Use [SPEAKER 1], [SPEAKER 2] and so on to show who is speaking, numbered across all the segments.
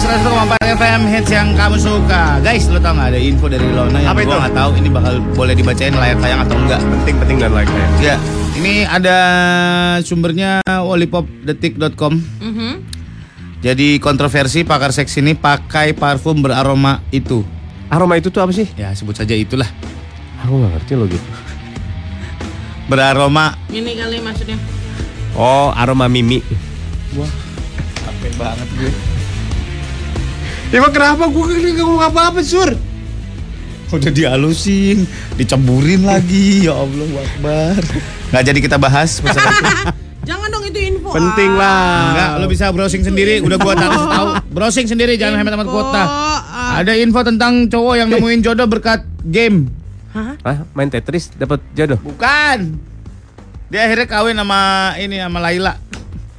[SPEAKER 1] Trax 104 FM hits yang kamu suka. Guys, lo tau gak ada info dari Lona yang
[SPEAKER 2] Apa
[SPEAKER 1] gua
[SPEAKER 2] itu?
[SPEAKER 1] nggak tahu ini bakal boleh dibacain layar tayang atau enggak.
[SPEAKER 2] Penting-penting dan like ya.
[SPEAKER 1] Ya, ini ada sumbernya wallipopdetik.com.
[SPEAKER 3] Mhm.
[SPEAKER 1] Jadi kontroversi pakar seks ini pakai parfum beraroma itu.
[SPEAKER 2] Aroma itu tuh apa sih?
[SPEAKER 1] Ya, sebut saja itulah.
[SPEAKER 2] Aku nggak ngerti loh gitu.
[SPEAKER 1] Beraroma
[SPEAKER 3] Ini kali maksudnya.
[SPEAKER 2] Oh, aroma mimi.
[SPEAKER 1] capek banget gue.
[SPEAKER 2] Emang kenapa gue gak ngomong apa-apa, Sur?
[SPEAKER 1] Udah dihalusin, diceburin lagi. Ya Allah, Akbar. Nggak jadi kita bahas masalah itu.
[SPEAKER 3] Jangan dong itu info.
[SPEAKER 2] Penting
[SPEAKER 3] ah.
[SPEAKER 2] lah.
[SPEAKER 1] Enggak, lo bisa browsing sendiri. Udah gua kasih tahu. Browsing sendiri jangan hemat-hemat kuota.
[SPEAKER 3] ah.
[SPEAKER 1] Ada info tentang cowok yang nemuin jodoh berkat game.
[SPEAKER 3] Hah?
[SPEAKER 2] Hah? Main Tetris dapat jodoh?
[SPEAKER 1] Bukan. Dia akhirnya kawin sama ini sama Laila.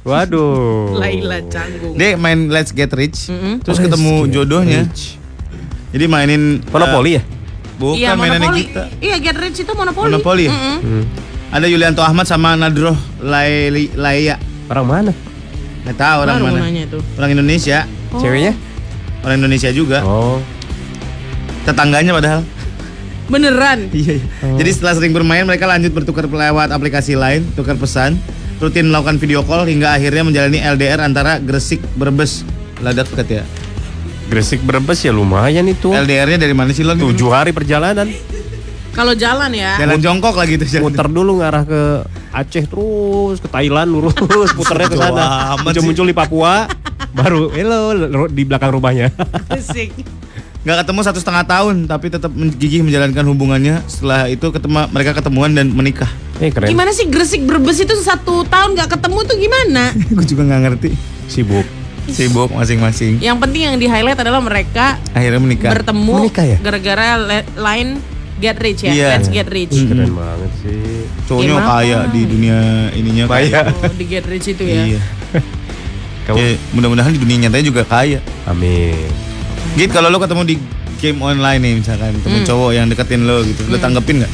[SPEAKER 2] Waduh.
[SPEAKER 3] Laila canggung.
[SPEAKER 1] Dia main Let's Get Rich.
[SPEAKER 3] Mm-mm.
[SPEAKER 1] Terus ketemu jodohnya. Jadi mainin
[SPEAKER 2] Monopoli ya?
[SPEAKER 1] eh, bukan
[SPEAKER 3] Iya, monopoli.
[SPEAKER 1] kita.
[SPEAKER 3] Iya, Get Rich itu monopoli.
[SPEAKER 1] Monopoli ya?
[SPEAKER 3] Mm-mm.
[SPEAKER 2] Hmm.
[SPEAKER 1] Ada Yulianto Ahmad sama Nadroh Lai- Laia.
[SPEAKER 2] Orang mana?
[SPEAKER 1] Nggak tahu orang
[SPEAKER 3] Baru
[SPEAKER 1] mana.
[SPEAKER 3] tuh.
[SPEAKER 1] Orang Indonesia.
[SPEAKER 3] Oh.
[SPEAKER 2] Ceweknya?
[SPEAKER 1] Orang Indonesia juga.
[SPEAKER 2] Oh.
[SPEAKER 1] Tetangganya padahal.
[SPEAKER 3] Beneran.
[SPEAKER 1] Iya. iya. Jadi setelah sering bermain mereka lanjut bertukar lewat aplikasi lain, tukar pesan, rutin melakukan video call hingga akhirnya menjalani LDR antara Gresik Brebes. Ladak dekat ya.
[SPEAKER 2] Gresik Brebes ya lumayan itu.
[SPEAKER 1] LDR-nya dari mana sih lo?
[SPEAKER 2] Tujuh hari perjalanan.
[SPEAKER 3] Kalau jalan ya.
[SPEAKER 1] Jalan jongkok lagi tuh. jalan.
[SPEAKER 2] Muter dulu ngarah ke Aceh terus ke Thailand lurus puternya ke sana.
[SPEAKER 1] amat
[SPEAKER 2] Muncul muncul di Papua baru hello di belakang rumahnya.
[SPEAKER 3] Asik.
[SPEAKER 1] Nggak ketemu satu setengah tahun, tapi tetap gigih menjalankan hubungannya. Setelah itu ketemu mereka ketemuan dan menikah.
[SPEAKER 2] Eh keren.
[SPEAKER 3] Gimana sih Gresik Brebes itu satu tahun nggak ketemu tuh gimana?
[SPEAKER 1] Gue juga nggak ngerti.
[SPEAKER 2] Sibuk.
[SPEAKER 1] Sibuk masing-masing.
[SPEAKER 3] Yang penting yang di highlight adalah mereka
[SPEAKER 1] Akhirnya menikah.
[SPEAKER 3] bertemu
[SPEAKER 2] Menikah ya?
[SPEAKER 3] gara-gara line Get Rich ya.
[SPEAKER 1] Iya.
[SPEAKER 3] Let's Get Rich.
[SPEAKER 2] Keren banget sih.
[SPEAKER 1] Cowoknya
[SPEAKER 3] Gimana?
[SPEAKER 1] kaya di dunia ininya
[SPEAKER 2] Kaya.
[SPEAKER 3] Oh, di Get Rich itu ya.
[SPEAKER 1] Iya.
[SPEAKER 2] Kamu
[SPEAKER 1] Ya, mudah-mudahan di dunia nyatanya juga kaya.
[SPEAKER 2] Amin.
[SPEAKER 1] Git kalau lo ketemu di game online nih misalkan ketemu
[SPEAKER 3] Hmm.
[SPEAKER 1] cowok yang deketin lo gitu, lo tanggepin nggak?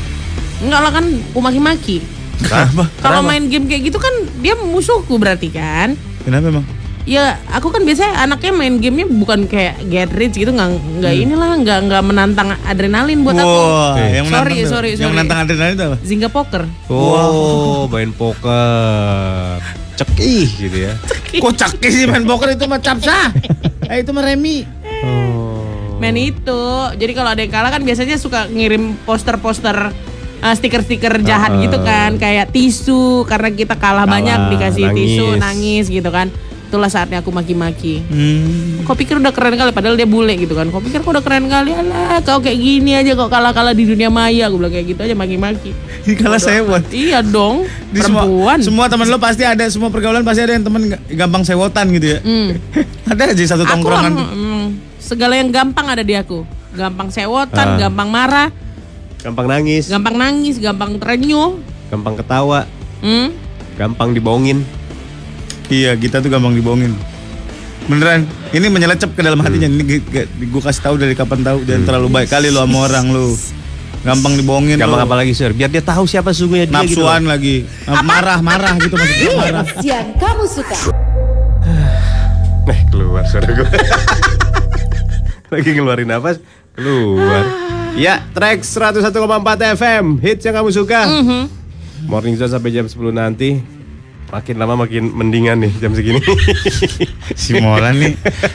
[SPEAKER 3] Enggak lah kan aku maki-maki.
[SPEAKER 1] Kenapa?
[SPEAKER 3] Kalau main game kayak gitu kan dia musuhku berarti kan.
[SPEAKER 1] Kenapa emang?
[SPEAKER 3] Ya aku kan biasanya anaknya main gamenya bukan kayak Get Rich gitu nggak nggak inilah nggak nggak menantang adrenalin buat aku.
[SPEAKER 1] Wah,
[SPEAKER 2] Eh.
[SPEAKER 1] yang
[SPEAKER 3] Sorry,
[SPEAKER 1] menantang tuh.
[SPEAKER 3] sorry,
[SPEAKER 1] Yang
[SPEAKER 3] sorry.
[SPEAKER 1] menantang adrenalin itu apa?
[SPEAKER 3] Zynga Poker.
[SPEAKER 2] Oh, main poker. Cekih gitu ya.
[SPEAKER 1] Kok cakis sih main poker itu mah capsa. eh itu mah remi.
[SPEAKER 2] Oh.
[SPEAKER 3] Main itu. Jadi kalau ada yang kalah kan biasanya suka ngirim poster-poster uh, stiker-stiker jahat
[SPEAKER 2] Ah.
[SPEAKER 3] gitu kan kayak tisu karena kita kalah,
[SPEAKER 2] Kalah,
[SPEAKER 3] banyak dikasih tisu
[SPEAKER 2] nangis.
[SPEAKER 3] nangis gitu kan. Itulah saatnya aku maki-maki.
[SPEAKER 1] Hmm.
[SPEAKER 3] Kau pikir udah keren kali padahal dia bule gitu kan. Kau pikir kau udah keren kali alah kau kayak gini aja kok kalah-kalah di dunia maya. Aku bilang kayak gitu aja maki-maki.
[SPEAKER 1] Kalah saya buat.
[SPEAKER 3] Iya dong.
[SPEAKER 1] Di semua,
[SPEAKER 3] perempuan.
[SPEAKER 1] semua teman lo pasti ada, semua pergaulan pasti ada yang temen ga- gampang sewotan gitu ya.
[SPEAKER 3] Hmm.
[SPEAKER 1] ada aja satu
[SPEAKER 3] Aku
[SPEAKER 1] tongkrongan. tuh.
[SPEAKER 3] Segala yang gampang ada di aku. Gampang sewotan,
[SPEAKER 2] Ah.
[SPEAKER 3] gampang marah,
[SPEAKER 2] Gampang nangis,
[SPEAKER 3] gampang nangis, gampang terenyuh.
[SPEAKER 2] gampang ketawa,
[SPEAKER 3] Hmm?
[SPEAKER 2] gampang dibohongin.
[SPEAKER 1] Iya, kita tuh gampang dibohongin. Beneran, ini menyelecep ke dalam hatinya. Ini gue kasih tahu dari kapan tahu jangan terlalu baik kali lo sama orang lu. Gampang dibohongin
[SPEAKER 2] Gampang
[SPEAKER 1] lo.
[SPEAKER 2] apa lagi, Sir? Biar dia tahu siapa sungguhnya dia gitu.
[SPEAKER 1] Nafsuan lagi. Marah-marah gitu maksudnya marah.
[SPEAKER 4] yang kamu suka.
[SPEAKER 2] Eh, keluar suara gue. Lagi ngeluarin nafas, keluar. Ya, track 101,4 FM, hits yang kamu suka.
[SPEAKER 3] Mhm.
[SPEAKER 2] Morning Zone sampai jam 10 nanti. Makin lama makin mendingan nih jam segini.
[SPEAKER 1] Si Molan nih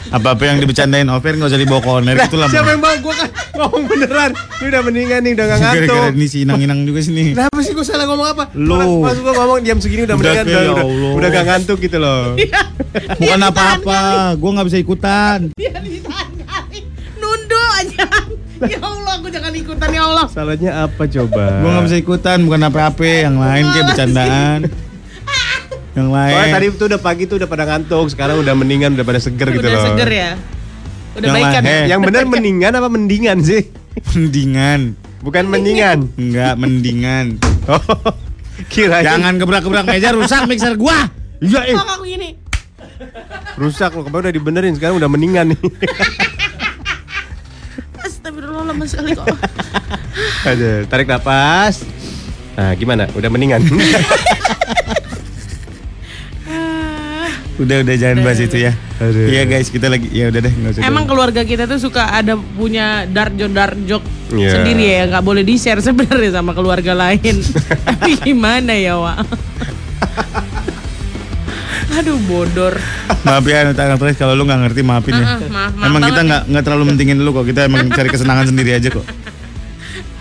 [SPEAKER 1] apa-apa yang dibicarain Ofer nggak usah dibawa koner
[SPEAKER 2] Lah,
[SPEAKER 1] gitu lah.
[SPEAKER 2] siapa yang mau gue kan ngomong beneran. Ini udah mendingan nih, udah gak ngantuk.
[SPEAKER 1] Gara-gara ini si inang-inang juga sini.
[SPEAKER 2] Kenapa sih gue salah ngomong apa?
[SPEAKER 1] Lu.
[SPEAKER 2] Mas gue ngomong jam segini udah
[SPEAKER 1] Udah,
[SPEAKER 2] mendingan,
[SPEAKER 1] ya
[SPEAKER 2] udah, udah,
[SPEAKER 1] Allah.
[SPEAKER 2] udah gak ngantuk gitu loh.
[SPEAKER 1] Bukan apa-apa, gue nggak bisa ikutan.
[SPEAKER 3] Dia ditahan. Ya Allah, aku jangan ikutan ya Allah.
[SPEAKER 2] Salahnya apa coba?
[SPEAKER 1] Gue nggak bisa ikutan, bukan apa-apa. Yang lain kayak bercandaan. Yang lain.
[SPEAKER 2] Soalnya tadi tuh udah pagi tuh udah pada ngantuk, sekarang udah mendingan, udah pada seger gitu
[SPEAKER 3] Udah
[SPEAKER 2] loh.
[SPEAKER 3] seger ya. Udah
[SPEAKER 1] Yang
[SPEAKER 3] baikan.
[SPEAKER 1] lain,
[SPEAKER 3] ya?
[SPEAKER 2] Yang benar mendingan apa mendingan sih?
[SPEAKER 1] mendingan.
[SPEAKER 2] Bukan mendingan.
[SPEAKER 1] Enggak, mendingan.
[SPEAKER 2] Oh, kirain
[SPEAKER 1] Jangan gebrak-gebrak meja rusak mixer gua.
[SPEAKER 2] Iya, eh.
[SPEAKER 3] Kok aku gini?
[SPEAKER 2] rusak loh. Kemarin udah dibenerin, sekarang udah mendingan nih.
[SPEAKER 3] Lama sekali kok.
[SPEAKER 2] Aduh, tarik napas. Nah, gimana? Udah mendingan.
[SPEAKER 3] Ah,
[SPEAKER 1] Udah udah jangan bahas itu ya.
[SPEAKER 2] Aduh.
[SPEAKER 1] Iya guys, kita lagi ya udah deh usah.
[SPEAKER 3] Emang keluarga kita tuh suka ada punya dark joke dark joke
[SPEAKER 2] Iya.
[SPEAKER 3] sendiri ya, nggak boleh di share sebenarnya sama keluarga lain. Tapi gimana ya, Wak? Aduh bodor.
[SPEAKER 1] maaf ya Kang Tres kalau lu nggak ngerti maafin ya.
[SPEAKER 3] Ah, maaf, maaf
[SPEAKER 1] emang kita nggak nggak terlalu mentingin lu kok. Kita emang cari kesenangan sendiri aja kok.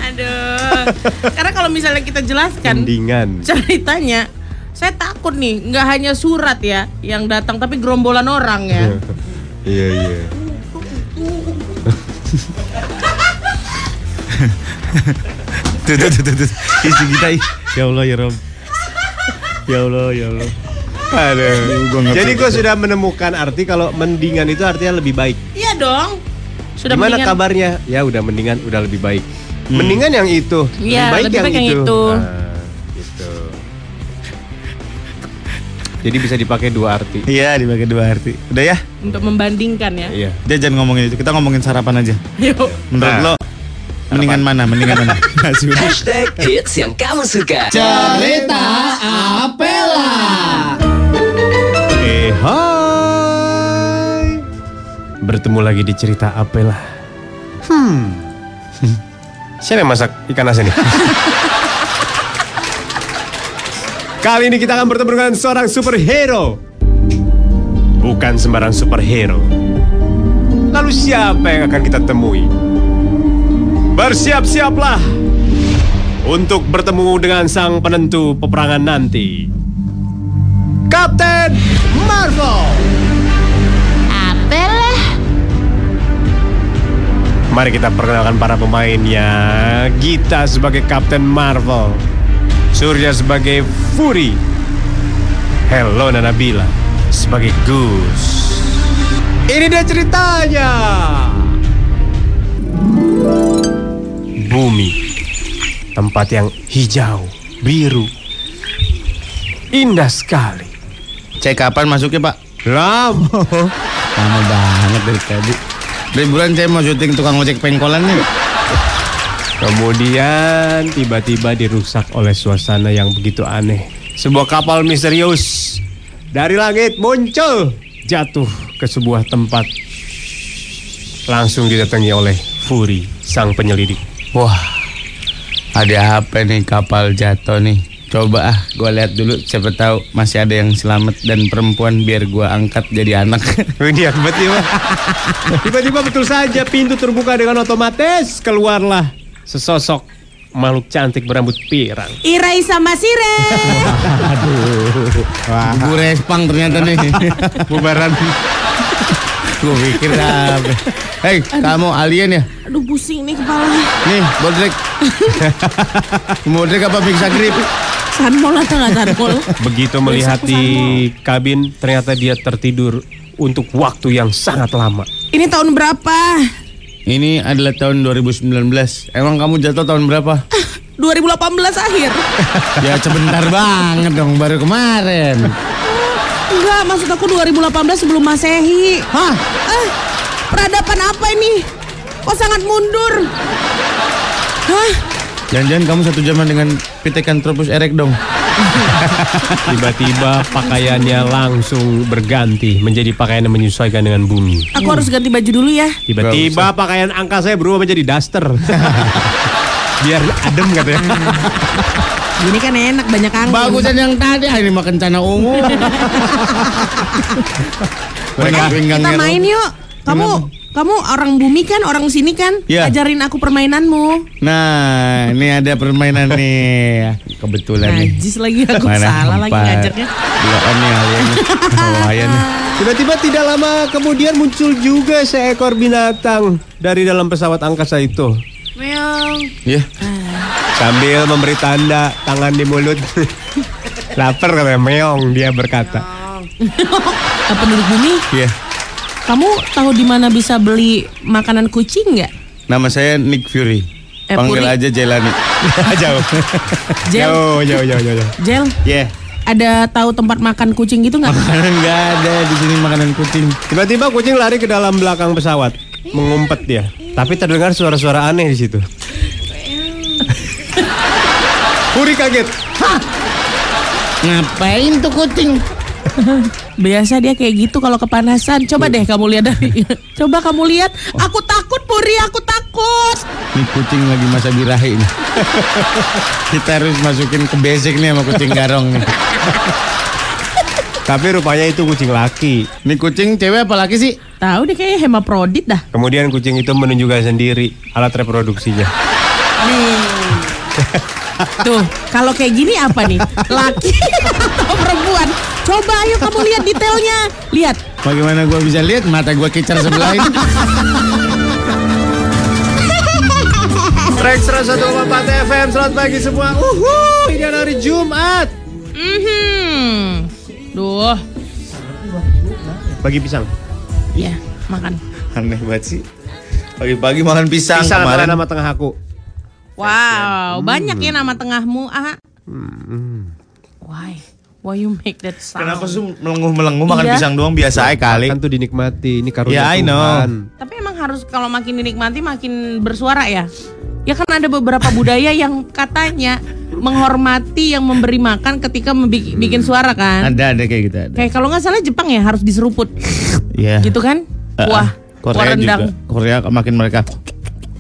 [SPEAKER 3] Aduh. Karena kalau misalnya kita jelaskan
[SPEAKER 2] Mendingan.
[SPEAKER 3] ceritanya, saya takut nih, nggak hanya surat ya yang datang, tapi gerombolan orang ya.
[SPEAKER 2] Iya iya.
[SPEAKER 1] Tuh tuh tuh tuh. tuh. Isi kita. Ya Allah ya Rob. Ya Allah ya Allah.
[SPEAKER 2] Aduh.
[SPEAKER 1] Gua
[SPEAKER 2] Jadi gue sudah menemukan arti kalau mendingan itu artinya lebih baik.
[SPEAKER 3] Iya dong. Sudah
[SPEAKER 2] Gimana
[SPEAKER 3] mendingan-
[SPEAKER 2] kabarnya? Ya udah mendingan, udah lebih baik. Mendingan yang itu,
[SPEAKER 3] Iya, lebih baik yang itu.
[SPEAKER 2] Nah, gitu. Jadi bisa dipakai dua arti.
[SPEAKER 1] Iya dibagi dua arti. Udah ya.
[SPEAKER 3] untuk membandingkan ya.
[SPEAKER 2] Iya.
[SPEAKER 1] Dia jangan ngomongin itu. Kita ngomongin sarapan aja.
[SPEAKER 3] Yuk.
[SPEAKER 1] Menurut
[SPEAKER 2] Nah.
[SPEAKER 1] lo mendingan mana? Mendingan mana?
[SPEAKER 4] Hashtag hits yang kamu suka.
[SPEAKER 2] Eh, Bertemu lagi di cerita Apela. Hmm. Siapa yang masak ikan asin ini? Kali ini kita akan bertemu dengan seorang superhero. Bukan sembarang superhero. Lalu siapa yang akan kita temui? Bersiap-siaplah untuk bertemu dengan sang penentu peperangan nanti. Kapten Marvel. Mari kita perkenalkan para pemainnya. Gita sebagai Kapten Marvel. Surya sebagai Fury. Helena Nabila sebagai Goose. Ini dia ceritanya. Bumi. Tempat yang hijau, biru. Indah sekali.
[SPEAKER 1] Cek kapan masuknya Pak?
[SPEAKER 2] Lam.
[SPEAKER 1] Lama banget dari tadi. Dari bulan saya mau syuting tukang ojek pengkolan nih.
[SPEAKER 2] Kemudian tiba-tiba dirusak oleh suasana yang begitu aneh. Sebuah kapal misterius dari langit muncul jatuh ke sebuah tempat. Langsung didatangi oleh Fury, sang penyelidik.
[SPEAKER 1] Wah, ada apa nih kapal jatuh nih? Coba ah, gue lihat dulu. Siapa tahu masih ada yang selamat dan perempuan biar gue angkat jadi anak.
[SPEAKER 2] Ini tiba-tiba, tiba-tiba betul saja pintu terbuka dengan otomatis keluarlah sesosok makhluk cantik berambut pirang.
[SPEAKER 3] Irai sama Sire.
[SPEAKER 1] Gue respang ternyata nih. Bubaran. gue pikir apa? Hei, kamu alien ya?
[SPEAKER 3] Aduh pusing nih kepala.
[SPEAKER 1] Nih, bodrek. Bodrek apa bisa grip?
[SPEAKER 3] Sanmol atau nggak sanmol?
[SPEAKER 2] Begitu melihat di kabin, ternyata dia tertidur untuk waktu yang sangat lama.
[SPEAKER 3] Ini tahun berapa?
[SPEAKER 1] Ini adalah tahun 2019. Emang kamu jatuh tahun berapa?
[SPEAKER 3] 2018 akhir.
[SPEAKER 1] ya sebentar banget dong, baru kemarin.
[SPEAKER 3] Enggak, maksud aku 2018 sebelum Masehi.
[SPEAKER 1] Hah?
[SPEAKER 3] Eh, peradaban apa ini? Kok sangat mundur? Hah?
[SPEAKER 1] Jangan-jangan kamu satu zaman dengan Pithecanthropus erect dong.
[SPEAKER 2] Tiba-tiba pakaiannya langsung berganti menjadi pakaian yang menyesuaikan dengan bumi.
[SPEAKER 3] Aku harus ganti baju dulu ya.
[SPEAKER 2] Tiba-tiba pakaian angka saya berubah menjadi daster. Biar adem katanya.
[SPEAKER 3] Ini kan enak banyak angin.
[SPEAKER 1] Bagusan yang tadi, ah, ini makan cana ungu. Pinggangnya
[SPEAKER 3] kita main yuk. Kamu kamu orang bumi kan, orang sini kan?
[SPEAKER 1] Iya.
[SPEAKER 3] Ajarin aku permainanmu.
[SPEAKER 1] Nah, ini ada permainan nih. Kebetulan nih.
[SPEAKER 3] Najis lagi aku salah lagi
[SPEAKER 1] empat.
[SPEAKER 3] ngajaknya.
[SPEAKER 1] On nih alien. Lumayan nih.
[SPEAKER 2] Tiba-tiba tidak lama kemudian muncul juga seekor binatang dari dalam pesawat angkasa itu.
[SPEAKER 3] Meong.
[SPEAKER 1] Iya.
[SPEAKER 2] Sambil memberi tanda tangan di mulut. Lapar katanya meong dia berkata.
[SPEAKER 3] Eh, penduduk bumi,
[SPEAKER 1] Iya.
[SPEAKER 3] Kamu tahu di mana bisa beli makanan kucing nggak?
[SPEAKER 1] Nama saya Nick Fury.
[SPEAKER 3] Eh,
[SPEAKER 1] Panggil
[SPEAKER 3] Fury.
[SPEAKER 1] aja Jelani.
[SPEAKER 2] jauh.
[SPEAKER 3] Jel,
[SPEAKER 2] Jauh, jauh, jauh, jauh. jauh.
[SPEAKER 3] Jel,
[SPEAKER 1] Iya.
[SPEAKER 3] ada tahu tempat makan kucing gitu nggak?
[SPEAKER 1] Enggak ada di sini makanan kucing.
[SPEAKER 2] Tiba-tiba kucing lari ke dalam belakang pesawat, mengumpet dia. Tapi terdengar suara-suara aneh di situ. Puri kaget.
[SPEAKER 1] Ngapain tuh kucing?
[SPEAKER 3] Biasa dia kayak gitu kalau kepanasan. Coba deh kamu lihat dari. Coba kamu lihat. Aku takut Puri, aku takut.
[SPEAKER 1] Ini kucing lagi masa birahi nih. Kita harus masukin ke basic nih sama kucing garong nih.
[SPEAKER 2] Tapi rupanya itu kucing laki.
[SPEAKER 1] Ini kucing cewek apa laki sih?
[SPEAKER 3] Tahu deh kayaknya hemaprodit dah.
[SPEAKER 2] Kemudian kucing itu menunjukkan sendiri alat reproduksinya.
[SPEAKER 3] Nih. Tuh, kalau kayak gini apa nih? Laki atau perempuan? Coba ayo kamu lihat detailnya. Lihat.
[SPEAKER 1] Bagaimana gua bisa lihat mata gua kicar sebelah ini?
[SPEAKER 2] Track 101,4 FM, selamat pagi semua. Uhuh, ini adalah hari Jumat.
[SPEAKER 3] Mhm. Duh,
[SPEAKER 2] Bagi pisang.
[SPEAKER 3] ya makan.
[SPEAKER 1] Aneh banget sih. Pagi-pagi makan pisang,
[SPEAKER 2] Pisang
[SPEAKER 1] kemarin.
[SPEAKER 2] nama tengah aku.
[SPEAKER 3] Wow, banyak ya nama tengahmu. Ah. Why? Why you make that sound?
[SPEAKER 1] Kenapa sih melenguh-melenguh makan
[SPEAKER 3] Iya.
[SPEAKER 1] pisang doang biasa aja kali?
[SPEAKER 2] Kan tuh dinikmati, ini karunia
[SPEAKER 1] Ya, I know.
[SPEAKER 2] Tuhan.
[SPEAKER 3] Tapi emang harus kalau makin dinikmati makin bersuara ya. Ya kan ada beberapa budaya yang katanya menghormati yang memberi makan ketika bikin suara kan.
[SPEAKER 1] Ada ada kayak gitu ada.
[SPEAKER 3] Kayak kalau nggak salah Jepang ya harus diseruput,
[SPEAKER 1] Iya.
[SPEAKER 3] gitu kan?
[SPEAKER 1] Eh,
[SPEAKER 3] Wah,
[SPEAKER 1] Korea
[SPEAKER 3] kuah
[SPEAKER 1] juga.
[SPEAKER 3] rendang.
[SPEAKER 1] Korea makin mereka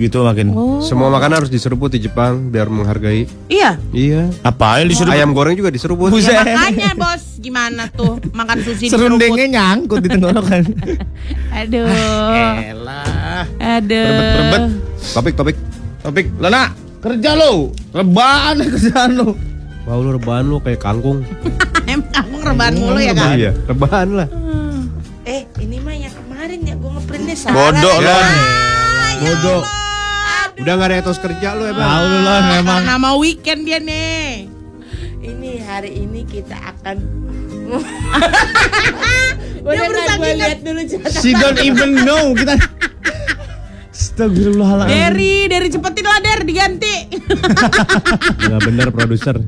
[SPEAKER 1] gitu makin.
[SPEAKER 3] Oh,
[SPEAKER 2] Semua makanan harus diseruput di Jepang biar menghargai.
[SPEAKER 3] iya.
[SPEAKER 2] Iya.
[SPEAKER 1] Apa yang disuruh?
[SPEAKER 2] Ayam goreng juga diseruput.
[SPEAKER 1] Buset.
[SPEAKER 3] Ya makanya bos, gimana tuh makan sushi
[SPEAKER 1] Serundengnya
[SPEAKER 3] diseruput?
[SPEAKER 1] nyangkut di tenggorokan.
[SPEAKER 3] Aduh,
[SPEAKER 1] Elah.
[SPEAKER 3] aduh.
[SPEAKER 1] Berbet-berbet.
[SPEAKER 2] Topik, topik.
[SPEAKER 1] Topik, Lana, kerja lo. Rebahan kerjaan lo.
[SPEAKER 2] Wah lu rebahan lu kayak kangkung.
[SPEAKER 3] Emang kamu rebahan mulu ya kan?
[SPEAKER 2] Iya, rebahan lah.
[SPEAKER 5] Eh, ini mah yang kemarin ya gue ngeprintnya salah.
[SPEAKER 1] Bodoh lo.
[SPEAKER 2] Ya.
[SPEAKER 1] Bodoh.
[SPEAKER 2] Udah gak ada etos kerja lu ya bang.
[SPEAKER 1] Tahu lo memang.
[SPEAKER 3] Nama weekend dia nih.
[SPEAKER 5] Ini hari ini kita akan
[SPEAKER 3] Dia
[SPEAKER 5] Udah
[SPEAKER 3] berusaha
[SPEAKER 5] kan gue lihat dulu catatan.
[SPEAKER 1] She don't even know kita. Astagfirullahaladzim.
[SPEAKER 3] Derry, Derry cepetin lah Der, diganti.
[SPEAKER 2] Gak bener produser.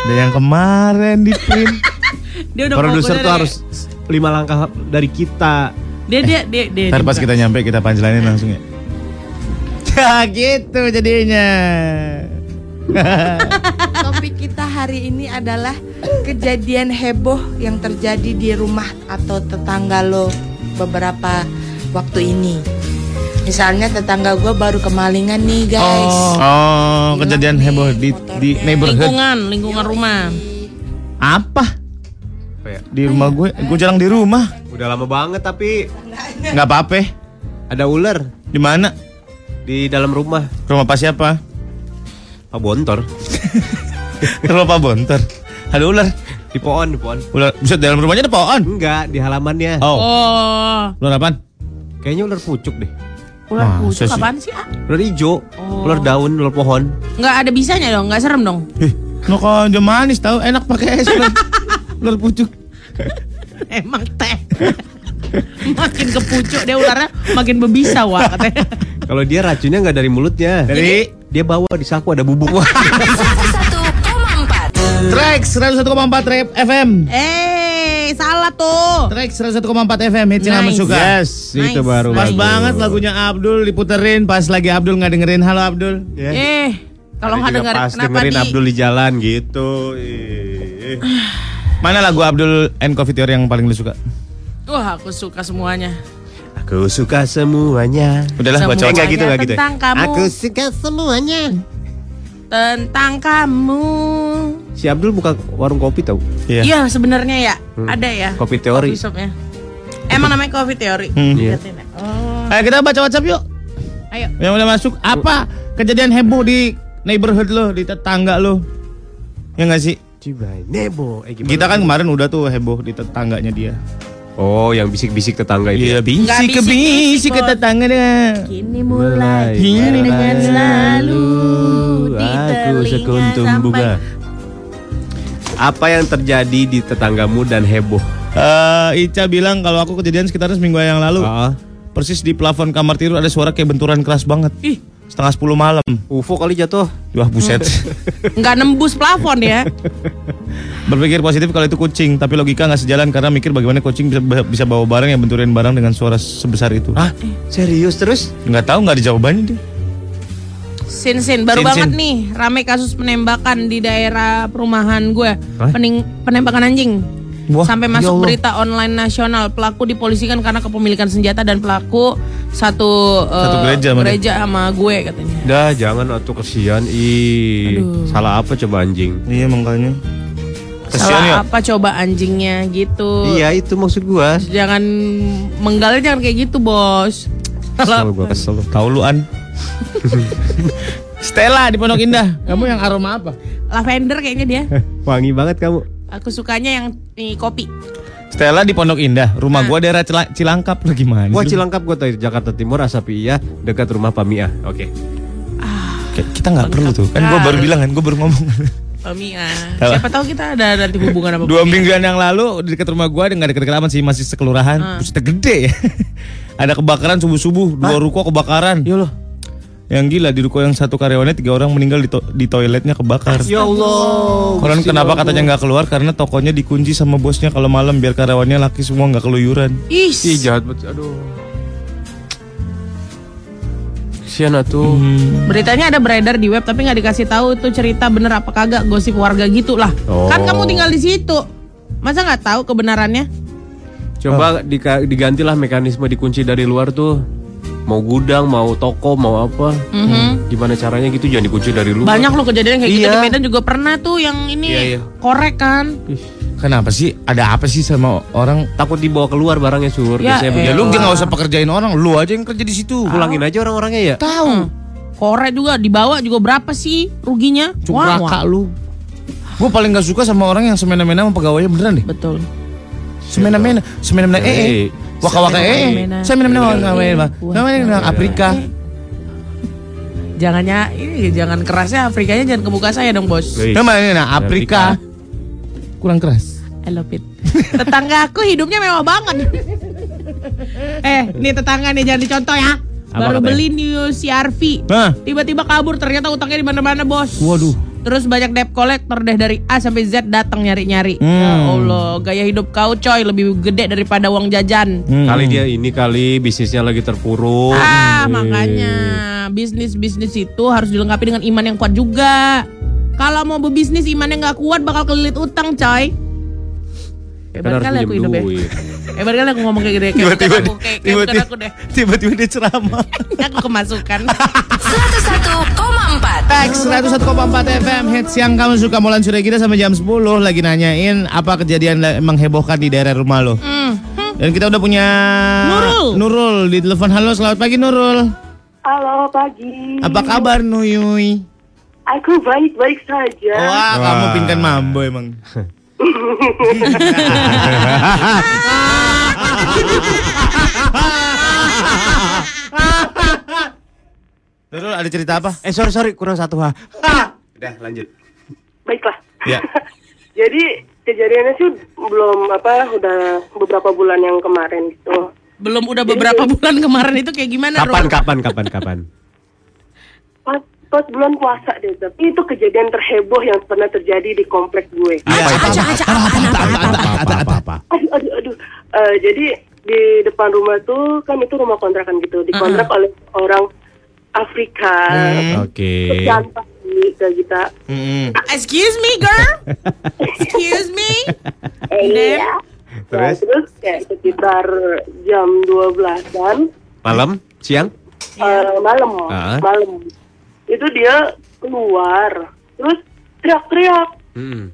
[SPEAKER 1] Dan yang kemarin di print.
[SPEAKER 3] dia udah
[SPEAKER 2] Produser tuh harus lima langkah dari kita.
[SPEAKER 3] Dia dia dia dia.
[SPEAKER 1] Ntar
[SPEAKER 3] dia
[SPEAKER 1] pas kita nyampe kita punchline langsung ya. Gitu jadinya.
[SPEAKER 5] Topik kita hari ini adalah kejadian heboh yang terjadi di rumah atau tetangga lo beberapa waktu ini. Misalnya tetangga gue baru kemalingan nih guys.
[SPEAKER 1] Oh, kejadian
[SPEAKER 5] Hilang
[SPEAKER 1] heboh
[SPEAKER 5] nih
[SPEAKER 1] di di neighborhood.
[SPEAKER 3] lingkungan, lingkungan rumah.
[SPEAKER 1] Apa?
[SPEAKER 2] Apa ya?
[SPEAKER 1] Di rumah gue, gue jarang di rumah.
[SPEAKER 2] Udah lama banget tapi
[SPEAKER 1] Nggak apa-apa.
[SPEAKER 2] ada ular
[SPEAKER 1] Di mana?
[SPEAKER 2] Di dalam rumah.
[SPEAKER 1] Rumah Pak siapa?
[SPEAKER 2] Pak Bontor.
[SPEAKER 1] Rumah Pak Bontor. Ada ular.
[SPEAKER 2] Di pohon, di pohon.
[SPEAKER 1] Ular. Bisa dalam rumahnya ada pohon.
[SPEAKER 2] Enggak, di halamannya.
[SPEAKER 1] Oh,
[SPEAKER 3] Oh,
[SPEAKER 1] ular apaan?
[SPEAKER 2] Kayaknya ular pucuk deh.
[SPEAKER 3] ular
[SPEAKER 1] Masa
[SPEAKER 3] pucuk
[SPEAKER 1] sih?
[SPEAKER 3] apaan sih? Ah?
[SPEAKER 2] Ular hijau,
[SPEAKER 3] Oh.
[SPEAKER 2] ular daun, ular pohon.
[SPEAKER 3] Nggak ada bisanya dong, nggak serem dong.
[SPEAKER 1] Eh, no aja manis tahu enak pakai es ular. ular pucuk.
[SPEAKER 3] Emang teh. makin ke pucuk dia ularnya makin berbisa wah katanya.
[SPEAKER 2] Kalau dia racunnya nggak dari mulutnya.
[SPEAKER 1] Dari
[SPEAKER 2] Dia bawa di saku ada bubuk.
[SPEAKER 4] 101,4
[SPEAKER 1] Trax 101,4 Rap FM.
[SPEAKER 3] Eh, salah tuh.
[SPEAKER 1] Trax 101,4 FM hits
[SPEAKER 3] Nice.
[SPEAKER 1] suka.
[SPEAKER 2] Yes,
[SPEAKER 3] Nice.
[SPEAKER 2] itu baru.
[SPEAKER 1] Pas
[SPEAKER 3] Nice.
[SPEAKER 1] banget lagunya Abdul diputerin pas lagi Abdul nggak dengerin halo Abdul.
[SPEAKER 3] Eh, kalau nggak dengar
[SPEAKER 2] pas
[SPEAKER 3] kenapa
[SPEAKER 2] dengerin
[SPEAKER 3] di
[SPEAKER 2] Abdul di jalan gitu. Ih.
[SPEAKER 1] Mana lagu Abdul and Coffee Theory yang paling lu suka?
[SPEAKER 3] Wah, aku suka semuanya.
[SPEAKER 2] Aku suka semuanya.
[SPEAKER 1] Udahlah baca
[SPEAKER 3] Semuanya
[SPEAKER 2] Enggak gitu, enggak gitu. ya?
[SPEAKER 3] Tentang kamu.
[SPEAKER 2] Aku suka semuanya.
[SPEAKER 3] Tentang kamu.
[SPEAKER 2] Si Abdul buka warung kopi tau?
[SPEAKER 1] Iya.
[SPEAKER 3] Iya, sebenarnya ya. Ada ya.
[SPEAKER 2] Kopi teori.
[SPEAKER 3] Coffee shopnya. Emang namanya coffee teori.
[SPEAKER 1] Hmm.
[SPEAKER 2] Iya.
[SPEAKER 3] Ya. Oh,
[SPEAKER 1] Ayo kita baca WhatsApp yuk.
[SPEAKER 3] ayo.
[SPEAKER 1] Yang udah masuk apa kejadian heboh di neighborhood lo, di tetangga lo? Ya nggak sih?
[SPEAKER 2] Cibai Nebo. Eh, gimana?
[SPEAKER 1] Kita kan kemarin udah tuh heboh di tetangganya dia.
[SPEAKER 2] Oh, yang bisik-bisik tetangga itu.
[SPEAKER 1] Iya,
[SPEAKER 2] ya?
[SPEAKER 1] bisik ke bisik ke tetangga deh.
[SPEAKER 3] Kini mulai
[SPEAKER 1] Kini
[SPEAKER 3] dengan selalu di
[SPEAKER 2] aku sekuntum bunga. Apa yang terjadi di tetanggamu dan heboh?
[SPEAKER 1] Eh, Ica bilang kalau aku kejadian sekitar seminggu yang lalu.
[SPEAKER 2] Ah,
[SPEAKER 1] Persis di plafon kamar tidur ada suara kayak benturan keras banget.
[SPEAKER 3] Ih,
[SPEAKER 1] Setengah sepuluh malam.
[SPEAKER 2] UFO kali jatuh.
[SPEAKER 1] Wah buset.
[SPEAKER 3] nggak nembus plafon ya.
[SPEAKER 1] Berpikir positif kalau itu kucing, tapi logika nggak sejalan karena mikir bagaimana kucing bisa, bisa bawa barang yang benturin barang dengan suara sebesar itu.
[SPEAKER 2] Hah? Serius terus?
[SPEAKER 1] Nggak tahu nggak ada jawabannya dia.
[SPEAKER 3] Sin sin baru
[SPEAKER 1] Sin,
[SPEAKER 3] banget
[SPEAKER 1] sin.
[SPEAKER 3] nih rame kasus penembakan di daerah perumahan gue.
[SPEAKER 2] Hah?
[SPEAKER 3] Pening, penembakan anjing.
[SPEAKER 1] Wah,
[SPEAKER 3] Sampai
[SPEAKER 1] ya
[SPEAKER 3] masuk
[SPEAKER 1] Allah.
[SPEAKER 3] berita online nasional pelaku dipolisikan karena kepemilikan senjata dan pelaku satu,
[SPEAKER 1] Satu gereja sama dia.
[SPEAKER 3] sama gue katanya.
[SPEAKER 2] Dah jangan atuh kesian ih. Salah apa coba anjing?
[SPEAKER 1] Iya makanya. Kasihan
[SPEAKER 3] Salah
[SPEAKER 1] ya.
[SPEAKER 3] apa coba anjingnya gitu.
[SPEAKER 2] Iya itu maksud gua.
[SPEAKER 3] Jangan menggalnya jangan kayak gitu, Bos.
[SPEAKER 2] Kesel gua kesel.
[SPEAKER 1] Tahu lu an. Stella di Pondok Indah. Kamu yang aroma apa?
[SPEAKER 3] Lavender kayaknya dia.
[SPEAKER 2] Wangi banget kamu.
[SPEAKER 3] Aku sukanya yang ini kopi.
[SPEAKER 1] Stella di Pondok Indah. Rumah gua daerah Cila- Cilangkap lagi mana?
[SPEAKER 2] Wah Cilangkap gua tahu Jakarta Timur Asapi iya dekat rumah Pamia. Oke.
[SPEAKER 1] Kita nggak perlu tuh. Kan gua baru bilang kan, gua baru ngomong.
[SPEAKER 3] Pamia.
[SPEAKER 1] Apa?
[SPEAKER 3] Siapa tahu kita ada nanti hubungan apa
[SPEAKER 1] Dua mingguan yang lalu di dekat rumah gua nggak dekat-dekat amat sih masih sekelurahan. Terus gede ya. Ada kebakaran subuh-subuh, dua ruko kebakaran.
[SPEAKER 2] Ya Allah.
[SPEAKER 1] Yang gila di ruko yang satu karyawannya tiga orang meninggal di, to- di toiletnya kebakar.
[SPEAKER 2] Ya Allah.
[SPEAKER 1] Orang kenapa katanya nggak keluar karena tokonya dikunci sama bosnya kalau malam biar karyawannya laki semua nggak keluyuran.
[SPEAKER 3] Ih,
[SPEAKER 2] Ih jahat banget. Aduh. Kasian atuh.
[SPEAKER 3] beritanya ada beredar di web tapi nggak dikasih tahu itu cerita bener apa kagak gosip warga gitu lah.
[SPEAKER 2] Oh.
[SPEAKER 3] Kan kamu tinggal di situ. Masa nggak tahu kebenarannya?
[SPEAKER 2] Coba dika- digantilah mekanisme dikunci dari luar tuh. Mau gudang, mau toko, mau apa. Gimana caranya gitu jangan dikunci dari luar.
[SPEAKER 3] Banyak loh kejadian kayak gitu
[SPEAKER 2] Iya.
[SPEAKER 3] di Medan juga pernah tuh yang ini
[SPEAKER 2] Iya, iya.
[SPEAKER 3] korek kan.
[SPEAKER 1] Kenapa sih? Ada apa sih sama orang?
[SPEAKER 2] Takut dibawa keluar barangnya sur.
[SPEAKER 3] Ya,
[SPEAKER 2] Biasanya
[SPEAKER 3] eh.
[SPEAKER 1] Ya lu nggak usah pekerjain orang, lu aja yang kerja di situ.
[SPEAKER 2] Pulangin aja orang-orangnya ya.
[SPEAKER 3] Tahu. Korek juga dibawa juga berapa sih ruginya? Wah.
[SPEAKER 1] Cukraka lu. Gue paling gak suka sama orang yang semena-mena sama pegawainya beneran deh.
[SPEAKER 3] Betul.
[SPEAKER 1] Semena-mena, semena-mena eh, eh. Waka-waka eh, eh.
[SPEAKER 3] Semena-mena.
[SPEAKER 1] Semena-mena waka-waka. Namanya Afrika.
[SPEAKER 3] Jangannya ini jangan kerasnya Afrikanya jangan ke muka saya dong, Bos.
[SPEAKER 2] Wih.
[SPEAKER 1] Namanya nah, Afrika. Kurang keras.
[SPEAKER 3] I love it. tetangga aku hidupnya mewah banget. eh, nih tetangga nih jangan dicontoh ya.
[SPEAKER 2] Apa
[SPEAKER 3] Baru
[SPEAKER 2] katanya?
[SPEAKER 3] beli new CRV. Tiba-tiba kabur ternyata utangnya di mana-mana, Bos.
[SPEAKER 1] Waduh.
[SPEAKER 3] Terus banyak debt collector deh dari A sampai Z datang nyari-nyari.
[SPEAKER 1] Hmm.
[SPEAKER 3] Ya Allah, gaya hidup kau coy lebih gede daripada uang jajan.
[SPEAKER 1] Hmm.
[SPEAKER 2] Kali dia ini kali bisnisnya lagi terpuruk.
[SPEAKER 3] Ah, makanya bisnis-bisnis itu harus dilengkapi dengan iman yang kuat juga. Kalau mau berbisnis iman yang nggak kuat bakal kelilit utang, coy.
[SPEAKER 2] Kan
[SPEAKER 3] Hebat
[SPEAKER 2] harus
[SPEAKER 3] kali aku hidup ya. Hebat kali aku ngomong kayak gini. Kayak
[SPEAKER 1] Tiba-tiba
[SPEAKER 3] aku,
[SPEAKER 1] dia-
[SPEAKER 3] kayak,
[SPEAKER 1] tiba-tiba
[SPEAKER 3] aku deh.
[SPEAKER 1] tiba-tiba dia ceramah.
[SPEAKER 3] Aku kemasukan.
[SPEAKER 6] 101,4
[SPEAKER 1] Tax 101,4 FM hits yang kamu suka Mulan sudah kita sampai jam 10 lagi nanyain apa kejadian menghebohkan di daerah rumah lo.
[SPEAKER 3] Hmm.
[SPEAKER 1] Dan kita udah punya
[SPEAKER 3] Nurul.
[SPEAKER 1] Nurul di telepon. Halo, selamat pagi Nurul.
[SPEAKER 7] Halo pagi.
[SPEAKER 1] Apa kabar Nuyuy?
[SPEAKER 7] Aku baik-baik saja.
[SPEAKER 1] Wah, kamu pintar mambo emang. Nurul ada cerita apa?
[SPEAKER 2] Eh sorry sorry kurang satu ha. Udah lanjut.
[SPEAKER 7] Baiklah.
[SPEAKER 1] Ya.
[SPEAKER 7] Jadi kejadiannya sih belum apa udah beberapa bulan yang kemarin gitu.
[SPEAKER 3] Belum udah beberapa bulan kemarin itu kayak gimana,
[SPEAKER 2] Kapan
[SPEAKER 3] Rul?
[SPEAKER 2] kapan kapan kapan?
[SPEAKER 7] Pas, bulan puasa deh, tapi itu kejadian terheboh yang pernah terjadi di komplek gue.
[SPEAKER 1] Apa apa apa
[SPEAKER 2] Apa apa apa.
[SPEAKER 7] Aduh, aduh, aduh. Eh, jadi di depan rumah tuh kan itu rumah kontrakan gitu, dikontrak oleh orang Afrika.
[SPEAKER 2] Oke.
[SPEAKER 7] Jantan sih ke kita.
[SPEAKER 1] Mm-mm.
[SPEAKER 3] Excuse me, girl. Excuse me.
[SPEAKER 7] Eh, iya. Nah,
[SPEAKER 2] Terus?
[SPEAKER 7] terus kayak sekitar jam 12-an
[SPEAKER 2] Malam, siang?
[SPEAKER 7] eh, malam,
[SPEAKER 2] Ah.
[SPEAKER 7] malam. Itu dia keluar, terus teriak-teriak,
[SPEAKER 2] Mm-mm.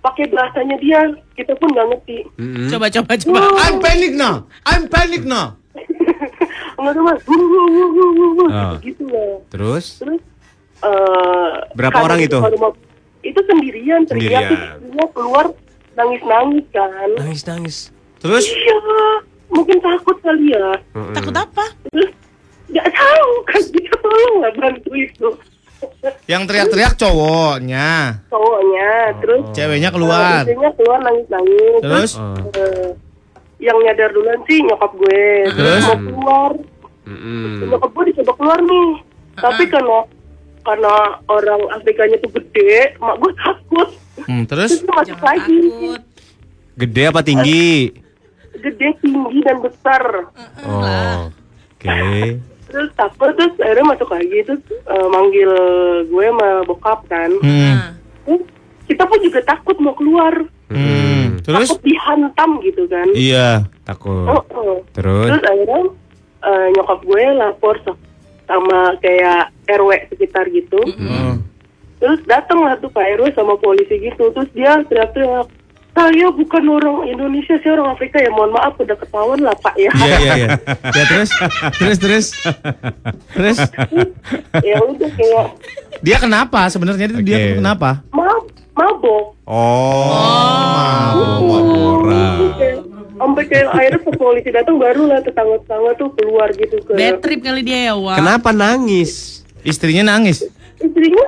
[SPEAKER 7] pakai bahasanya dia, kita pun nggak ngerti.
[SPEAKER 2] Mm-mm.
[SPEAKER 3] Coba coba coba.
[SPEAKER 1] I'm panic now. I'm panic now.
[SPEAKER 7] Nggak wuh,
[SPEAKER 2] Ah.
[SPEAKER 7] gitu lah.
[SPEAKER 2] Terus?
[SPEAKER 7] Terus eh
[SPEAKER 2] Berapa orang itu?
[SPEAKER 7] rumah- itu sendirian, teriak,
[SPEAKER 2] Sendirian.
[SPEAKER 7] dia keluar nangis-nangis kan.
[SPEAKER 2] Nangis nangis.
[SPEAKER 1] Terus
[SPEAKER 7] Iya, mungkin takut kali ya.
[SPEAKER 3] Takut apa?
[SPEAKER 7] Terus nggak tahu kan dia tolong nggak bantu itu
[SPEAKER 1] yang teriak-teriak cowoknya,
[SPEAKER 7] cowoknya terus
[SPEAKER 1] ceweknya
[SPEAKER 7] eh,
[SPEAKER 1] keluar.
[SPEAKER 7] istrinya keluar nangis nangis
[SPEAKER 1] Terus?
[SPEAKER 7] eh, yang nyadar duluan sih nyokap gue
[SPEAKER 1] Terus?
[SPEAKER 7] mau keluar
[SPEAKER 2] Mm-mm.
[SPEAKER 7] nyokap gue dicoba keluar nih tapi karena karena orang Afrikanya tuh gede mak gue takut
[SPEAKER 1] Hmm,
[SPEAKER 7] terus
[SPEAKER 1] terus
[SPEAKER 7] masuk
[SPEAKER 3] Jangan
[SPEAKER 7] lagi
[SPEAKER 3] takut.
[SPEAKER 2] Gede apa tinggi?
[SPEAKER 7] gede tinggi dan besar
[SPEAKER 2] Oh. Oke.
[SPEAKER 7] Terus takut terus akhirnya masuk lagi terus eh, manggil gue sama bokap kan
[SPEAKER 1] hmm.
[SPEAKER 3] Nah,
[SPEAKER 7] Terus kita pun juga takut mau keluar
[SPEAKER 1] Hmm. Terus?
[SPEAKER 7] takut dihantam gitu kan.
[SPEAKER 1] Iya.
[SPEAKER 2] Takut.
[SPEAKER 7] Oh, oh.
[SPEAKER 2] Terus?
[SPEAKER 7] Terus akhirnya eh, nyokap gue lapor so- sama kayak RW sekitar gitu.
[SPEAKER 1] Oh.
[SPEAKER 7] Terus datang lah tuh Pak RW sama polisi gitu. Terus dia teriak-teriak, saya bukan orang Indonesia, saya orang Afrika ya. Mohon maaf udah ketahuan lah Pak ya.
[SPEAKER 1] Iya iya iya. Ya terus terus terus terus
[SPEAKER 7] ya udah kayak
[SPEAKER 1] dia kenapa sebenarnya itu dia
[SPEAKER 2] Oke.
[SPEAKER 1] kenapa?
[SPEAKER 7] mab mabok.
[SPEAKER 2] Oh,
[SPEAKER 7] Gitu, kayak- Sampai kayak akhirnya pas polisi datang baru lah tetangga-tetangga tuh keluar gitu ke
[SPEAKER 3] Bad trip kali dia ya, Wak.
[SPEAKER 2] Kenapa nangis?
[SPEAKER 1] Istrinya nangis.
[SPEAKER 7] istrinya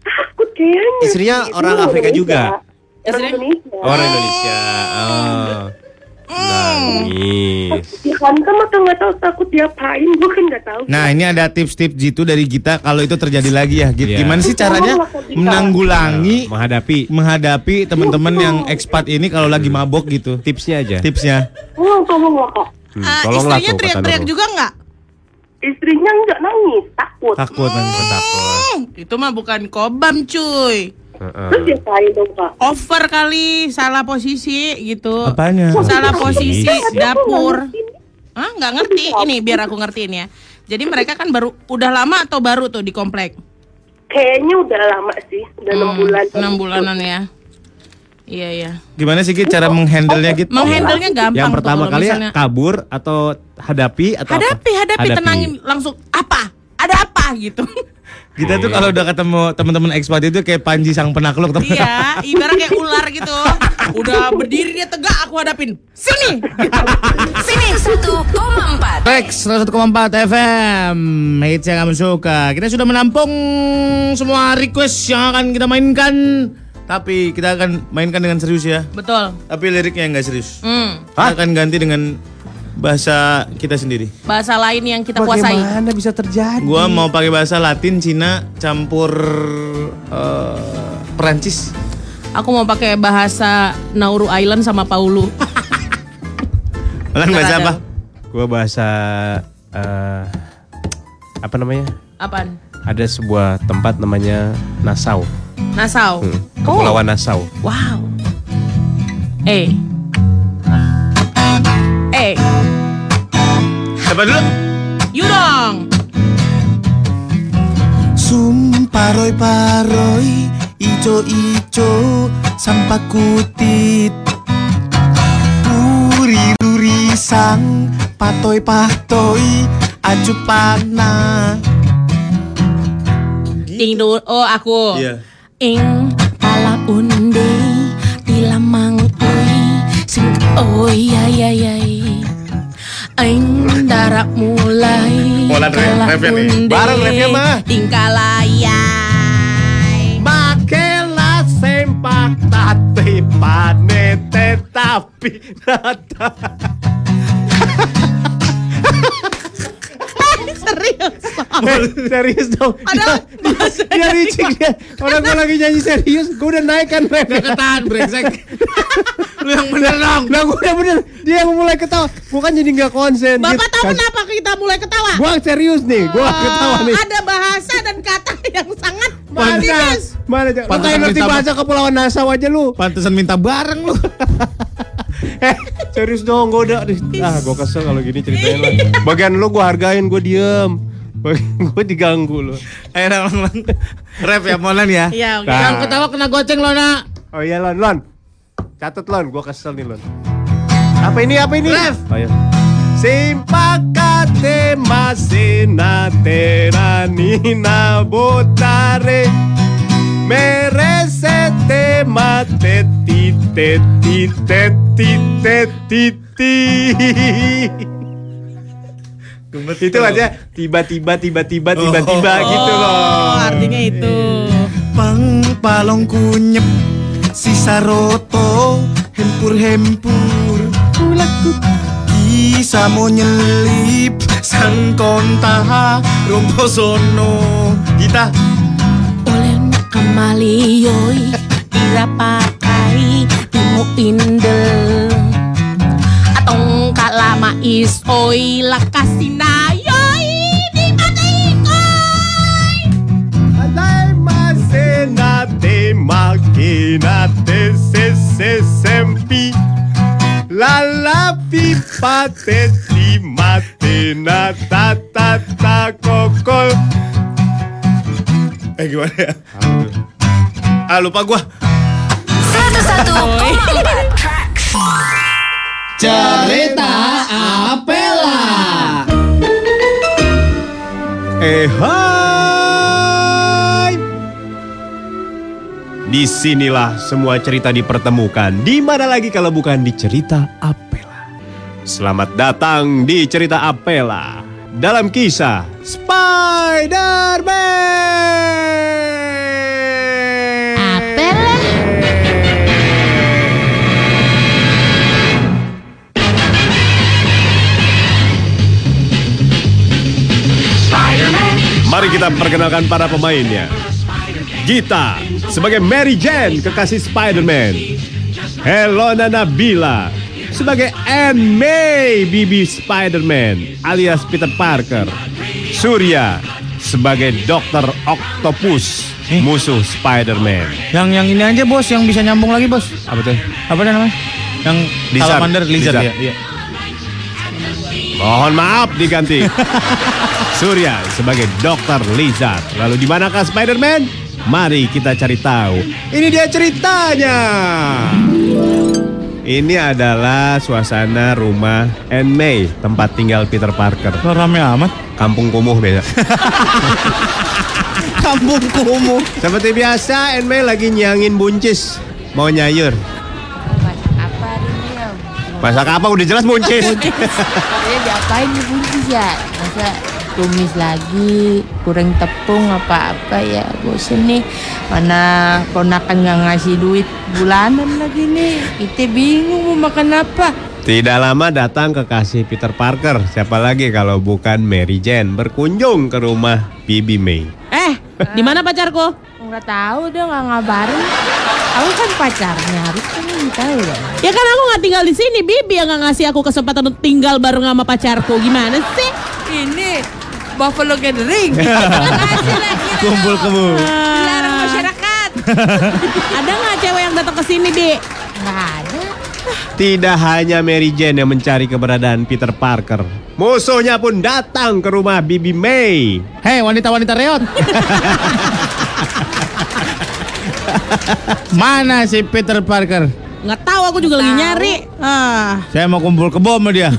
[SPEAKER 7] takut kayaknya.
[SPEAKER 2] Istrinya
[SPEAKER 7] Gitu,
[SPEAKER 2] orang Afrika juga?
[SPEAKER 7] Orang Indonesia.
[SPEAKER 2] Orang Indonesia. Oh. Nangis.
[SPEAKER 7] Dihantam atau nggak tahu takut diapain, gue kan nggak tahu.
[SPEAKER 1] Nah ini ada tips-tips gitu dari kita kalau itu terjadi lagi ya. Gitu.
[SPEAKER 2] Iya.
[SPEAKER 1] Gimana sih caranya menanggulangi
[SPEAKER 2] Menghadapi
[SPEAKER 1] menghadapi teman-teman yang ekspat ini kalau lagi mabok gitu.
[SPEAKER 2] tipsnya aja.
[SPEAKER 1] Tipsnya.
[SPEAKER 7] Oh, tolong.
[SPEAKER 2] Hmm,
[SPEAKER 3] Ah,
[SPEAKER 2] tolonglah
[SPEAKER 3] istrinya teriak-teriak juga nggak?
[SPEAKER 7] Istrinya nggak nangis, takut.
[SPEAKER 1] Takut nanti.
[SPEAKER 2] Takut.
[SPEAKER 3] Hmm, itu mah bukan kobam cuy.
[SPEAKER 2] Heeh.
[SPEAKER 7] Terus diapain dong kak?
[SPEAKER 3] Over kali, salah posisi gitu.
[SPEAKER 1] Apanya?
[SPEAKER 3] Salah posisi
[SPEAKER 2] Posisi.
[SPEAKER 3] dapur. Ah, nggak ngerti. Ini biar aku ngertiin ya. Jadi mereka kan baru udah lama atau baru tuh di komplek?
[SPEAKER 7] Kayaknya udah lama sih, udah enam
[SPEAKER 3] Hmm,
[SPEAKER 7] bulan.
[SPEAKER 3] Enam bulanan ya. Iya iya.
[SPEAKER 1] Gimana sih Git, cara menghandle-nya gitu?
[SPEAKER 3] Menghandle-nya gampang
[SPEAKER 2] Yang
[SPEAKER 3] tuh
[SPEAKER 2] pertama
[SPEAKER 3] kalau
[SPEAKER 2] kali ya
[SPEAKER 3] misalnya-
[SPEAKER 2] kabur atau hadapi atau apa?
[SPEAKER 3] hadapi, hadapi, tenangin langsung apa? Ada apa gitu.
[SPEAKER 1] Kita tuh kalau udah ketemu teman-teman ekspat itu kayak Panji sang penakluk teman.
[SPEAKER 3] iya, ibarat kayak ular gitu. Udah berdiri dia tegak aku hadapin. Sini.
[SPEAKER 6] Sini 1,4
[SPEAKER 1] Rex 101,4 FM Hits yang kamu suka Kita sudah menampung semua request yang akan kita mainkan Tapi kita akan mainkan dengan serius ya
[SPEAKER 3] Betul.
[SPEAKER 1] Tapi liriknya nggak serius
[SPEAKER 3] Hmm.
[SPEAKER 1] Kita akan ganti dengan bahasa kita sendiri
[SPEAKER 3] Bahasa lain yang kita kuasai.
[SPEAKER 2] Bagaimana bisa terjadi?
[SPEAKER 1] Gua mau pakai bahasa Latin, Cina, campur eh, Perancis
[SPEAKER 3] Aku mau pakai bahasa Nauru Island sama Paulu.
[SPEAKER 1] Kalian bahasa apa?
[SPEAKER 2] Gua bahasa eh, apa namanya?
[SPEAKER 3] Apaan?
[SPEAKER 2] Ada sebuah tempat namanya Nassau.
[SPEAKER 3] Nassau.
[SPEAKER 2] Hmm,
[SPEAKER 3] Oh,
[SPEAKER 2] Kepulauan Nassau.
[SPEAKER 3] wow. Eh. Eh,
[SPEAKER 1] Siapa dulu?
[SPEAKER 3] you dong.
[SPEAKER 8] Sumparoi paroi ijo ijo sampah kutit Puri luri sang patoi patoi aju pana
[SPEAKER 3] Ding du. Oh, aku.
[SPEAKER 1] Iya
[SPEAKER 3] Ing pala unde dilamang oi sing oh iya iya iya Aing darak mulai
[SPEAKER 1] Pola ref-
[SPEAKER 3] pala
[SPEAKER 1] refnya nih.
[SPEAKER 2] Bareng refnya, mah.
[SPEAKER 3] Tingkalayai
[SPEAKER 2] Makela sempak tate panete tapi nata.
[SPEAKER 3] Serius
[SPEAKER 2] Eh, serius dong. Dia licik dia. Orang gue lagi nyanyi serius, gue udah naik kan ref.
[SPEAKER 1] Ketahan brengsek Lu yang bener dong
[SPEAKER 2] Nah gue udah bener, dia yang mulai ketawa. Gue kan jadi nggak konsen.
[SPEAKER 3] Bapak
[SPEAKER 2] Gitu.
[SPEAKER 3] tahu
[SPEAKER 2] Kan-
[SPEAKER 3] kenapa kita mulai ketawa?
[SPEAKER 2] Gua serius nih, gua ketawa nih.
[SPEAKER 3] Ada bahasa dan kata yang sangat
[SPEAKER 2] Mana?
[SPEAKER 3] serius.
[SPEAKER 2] Mana aja? Lu
[SPEAKER 1] Pantesan
[SPEAKER 2] kayak ngerti bahasa kepulauan Nassau aja lu.
[SPEAKER 1] Pantesan minta bareng lu
[SPEAKER 2] Eh, serius dong, gue udah ah, gue kesel kalau gini ceritanya lah. Bagian lu gue hargain, gue diem. Gue diganggu lu.
[SPEAKER 1] Ayo ulang Rap ya Molan ya
[SPEAKER 3] Iya, oke.
[SPEAKER 2] Nah.
[SPEAKER 1] Yang ketawa kena goceng lo nak
[SPEAKER 2] Oh iya Lon, Lon. Catat Lon, gue kesel nih Lon. Apa ini? Apa ini?
[SPEAKER 1] Ref.
[SPEAKER 2] Oh, iya. Simpakate masena teranina botare Meresete mate tite tite tite titi Itu aja tiba-tiba tiba-tiba tiba-tiba gitu loh.
[SPEAKER 3] Oh, artinya itu.
[SPEAKER 8] pang palong kunyep sisa roto hempur hempur ulaku bisa mau nyelip sang kontaha rompo sono kita.
[SPEAKER 3] Oleh kamaliyoi Ira pakai Timu indel. Atong kalama is oi Di
[SPEAKER 2] masena te makinate se se sempi Lala pipa teti mate na ta ta ta kokol.
[SPEAKER 1] Eh gimana ya? Ah lupa gua.
[SPEAKER 6] 101,4 Tracks.
[SPEAKER 8] Cerita Apela.
[SPEAKER 2] Eh hai. Di sinilah semua cerita dipertemukan. Di mana lagi kalau bukan di cerita Apela. Selamat datang di cerita Apela. Dalam kisah Spider-Man.
[SPEAKER 3] Apela?
[SPEAKER 2] Mari kita perkenalkan para pemainnya. Gita sebagai Mary Jane, kekasih Spider-Man. Helona Nabila sebagai Anne May, bibi Spider-Man alias Peter Parker. Surya sebagai Dr. Octopus, musuh Spider-Man.
[SPEAKER 1] Yang yang ini aja bos, yang bisa nyambung lagi bos.
[SPEAKER 2] Apa tuh?
[SPEAKER 1] Apa namanya? Yang
[SPEAKER 2] Lizard.
[SPEAKER 1] salamander lizard,
[SPEAKER 2] Lizard.
[SPEAKER 1] ya. Iya.
[SPEAKER 2] Mohon maaf diganti. Surya sebagai Dr. Lizard. Lalu di manakah Spider-Man? Mari kita cari tahu. Ini dia ceritanya. Ini adalah suasana rumah Anne May, tempat tinggal Peter Parker.
[SPEAKER 1] Lo rame amat.
[SPEAKER 2] Kampung kumuh beda.
[SPEAKER 1] Kampung kumuh.
[SPEAKER 2] Seperti biasa, Anne May lagi nyangin buncis. Mau nyayur.
[SPEAKER 5] Apa hari ini ya?
[SPEAKER 2] Masak apa? Udah jelas buncis.
[SPEAKER 5] Ya diapain nih buncis ya? Masa tumis lagi, kurang tepung apa-apa ya bosen nih Mana ponakan nggak ngasih duit bulanan lagi nih Kita bingung mau makan apa
[SPEAKER 2] Tidak lama datang kekasih Peter Parker. Siapa lagi kalau bukan Mary Jane berkunjung ke rumah Bibi May.
[SPEAKER 3] Eh, di mana pacarku?
[SPEAKER 5] Nggak tahu dia nggak ngabarin Aku kan pacarnya, harus kan tahu ya
[SPEAKER 3] Ya kan aku nggak tinggal di sini, Bibi yang nggak ngasih aku kesempatan untuk tinggal bareng sama pacarku. Gimana sih?
[SPEAKER 5] Ini Buffalo Gathering
[SPEAKER 1] Kumpul kemu.
[SPEAKER 5] Dilarang masyarakat
[SPEAKER 3] Ada nggak cewek yang datang ke sini, Bi?
[SPEAKER 5] Nggak ada
[SPEAKER 2] Tidak hanya Mary Jane yang mencari keberadaan Peter Parker. Musuhnya pun datang ke rumah Bibi May.
[SPEAKER 1] Hei wanita-wanita reot. Mana si Peter Parker?
[SPEAKER 3] Nggak tahu, aku juga lagi nyari. Ah,
[SPEAKER 1] Saya mau kumpul kebo sama dia.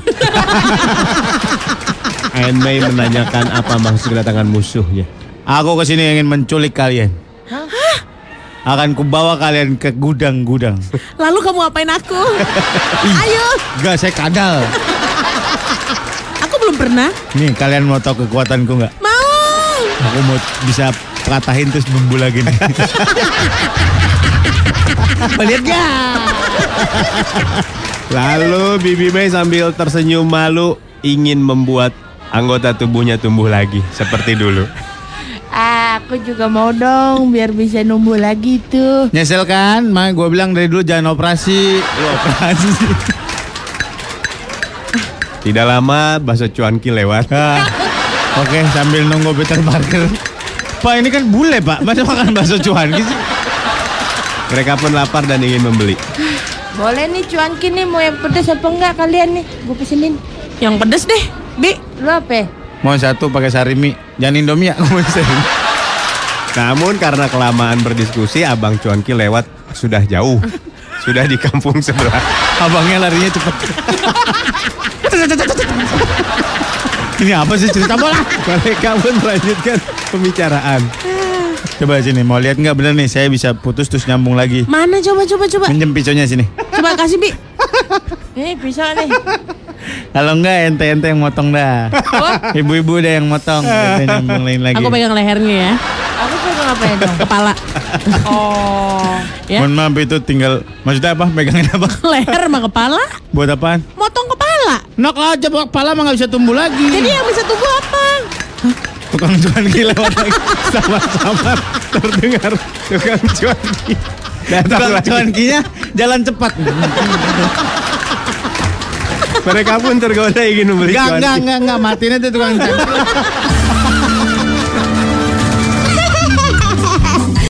[SPEAKER 2] Anne May menanyakan apa maksud kedatangan musuhnya.
[SPEAKER 1] Aku ke sini ingin menculik kalian. Akan kubawa kalian ke gudang-gudang.
[SPEAKER 3] lalu kamu apain aku? Ayo,
[SPEAKER 1] Gak, saya kadal.
[SPEAKER 3] aku belum pernah.
[SPEAKER 1] Nih, kalian mau tahu kekuatanku nggak?
[SPEAKER 3] Mau.
[SPEAKER 1] Aku mau bisa patahin terus bumbu lagi nih. Lihat gak?
[SPEAKER 2] Lalu Bibi May sambil tersenyum malu ingin membuat anggota tubuhnya tumbuh lagi seperti dulu.
[SPEAKER 5] Aku juga mau dong biar bisa numbuh lagi tuh.
[SPEAKER 1] Nyesel kan? Ma, gue bilang dari dulu jangan operasi. Lu operasi.
[SPEAKER 2] Tidak lama bakso cuanki lewat.
[SPEAKER 1] Ah, Oke, sambil nunggu Peter Parker. Pak, ini kan bule, Pak. Masa makan bakso cuan sih?
[SPEAKER 2] Mereka pun lapar dan ingin membeli.
[SPEAKER 5] Boleh nih cuanki nih mau yang pedes apa enggak kalian nih? Gue pesenin.
[SPEAKER 3] Yang pedes deh, Bi.
[SPEAKER 5] Lu apa?
[SPEAKER 1] Mau satu pakai sarimi. Jangan Indomie aku mau sarimi.
[SPEAKER 2] Namun karena kelamaan berdiskusi, Abang Cuanki lewat sudah jauh. Sudah di kampung sebelah.
[SPEAKER 1] Abangnya larinya cepet. ini apa sih cerita bola?
[SPEAKER 2] Mereka pun melanjutkan pembicaraan.
[SPEAKER 1] Coba sini, mau lihat nggak bener nih? Saya bisa putus terus nyambung lagi.
[SPEAKER 3] Mana coba coba coba.
[SPEAKER 1] Minjem pisaunya sini.
[SPEAKER 3] Coba kasih, Bi.
[SPEAKER 5] Nih bisa nih.
[SPEAKER 1] Kalau enggak ente-ente yang motong dah. Ibu-ibu deh yang motong. Ente nyambung lain lagi.
[SPEAKER 3] Aku pegang lehernya ya.
[SPEAKER 5] Aku pegang apa ya dong?
[SPEAKER 3] Kepala.
[SPEAKER 5] Oh.
[SPEAKER 3] Ya.
[SPEAKER 1] Mohon maaf itu tinggal maksudnya apa? Pegangin apa?
[SPEAKER 3] Leher sama kepala.
[SPEAKER 1] Buat apaan?
[SPEAKER 3] Motong kepala.
[SPEAKER 1] Nok aja kepala mah nggak bisa tumbuh lagi.
[SPEAKER 3] Jadi yang bisa tumbuh apa?
[SPEAKER 1] Tukang cuan gila lagi.
[SPEAKER 2] Sama-sama terdengar tukang cuanki. Datang
[SPEAKER 1] Tukang cuan kinya jalan cepat.
[SPEAKER 2] Mereka pun tergoda ingin membeli
[SPEAKER 1] Enggak,
[SPEAKER 2] cuanki.
[SPEAKER 1] enggak, enggak, enggak. Matiin aja tukang cuan.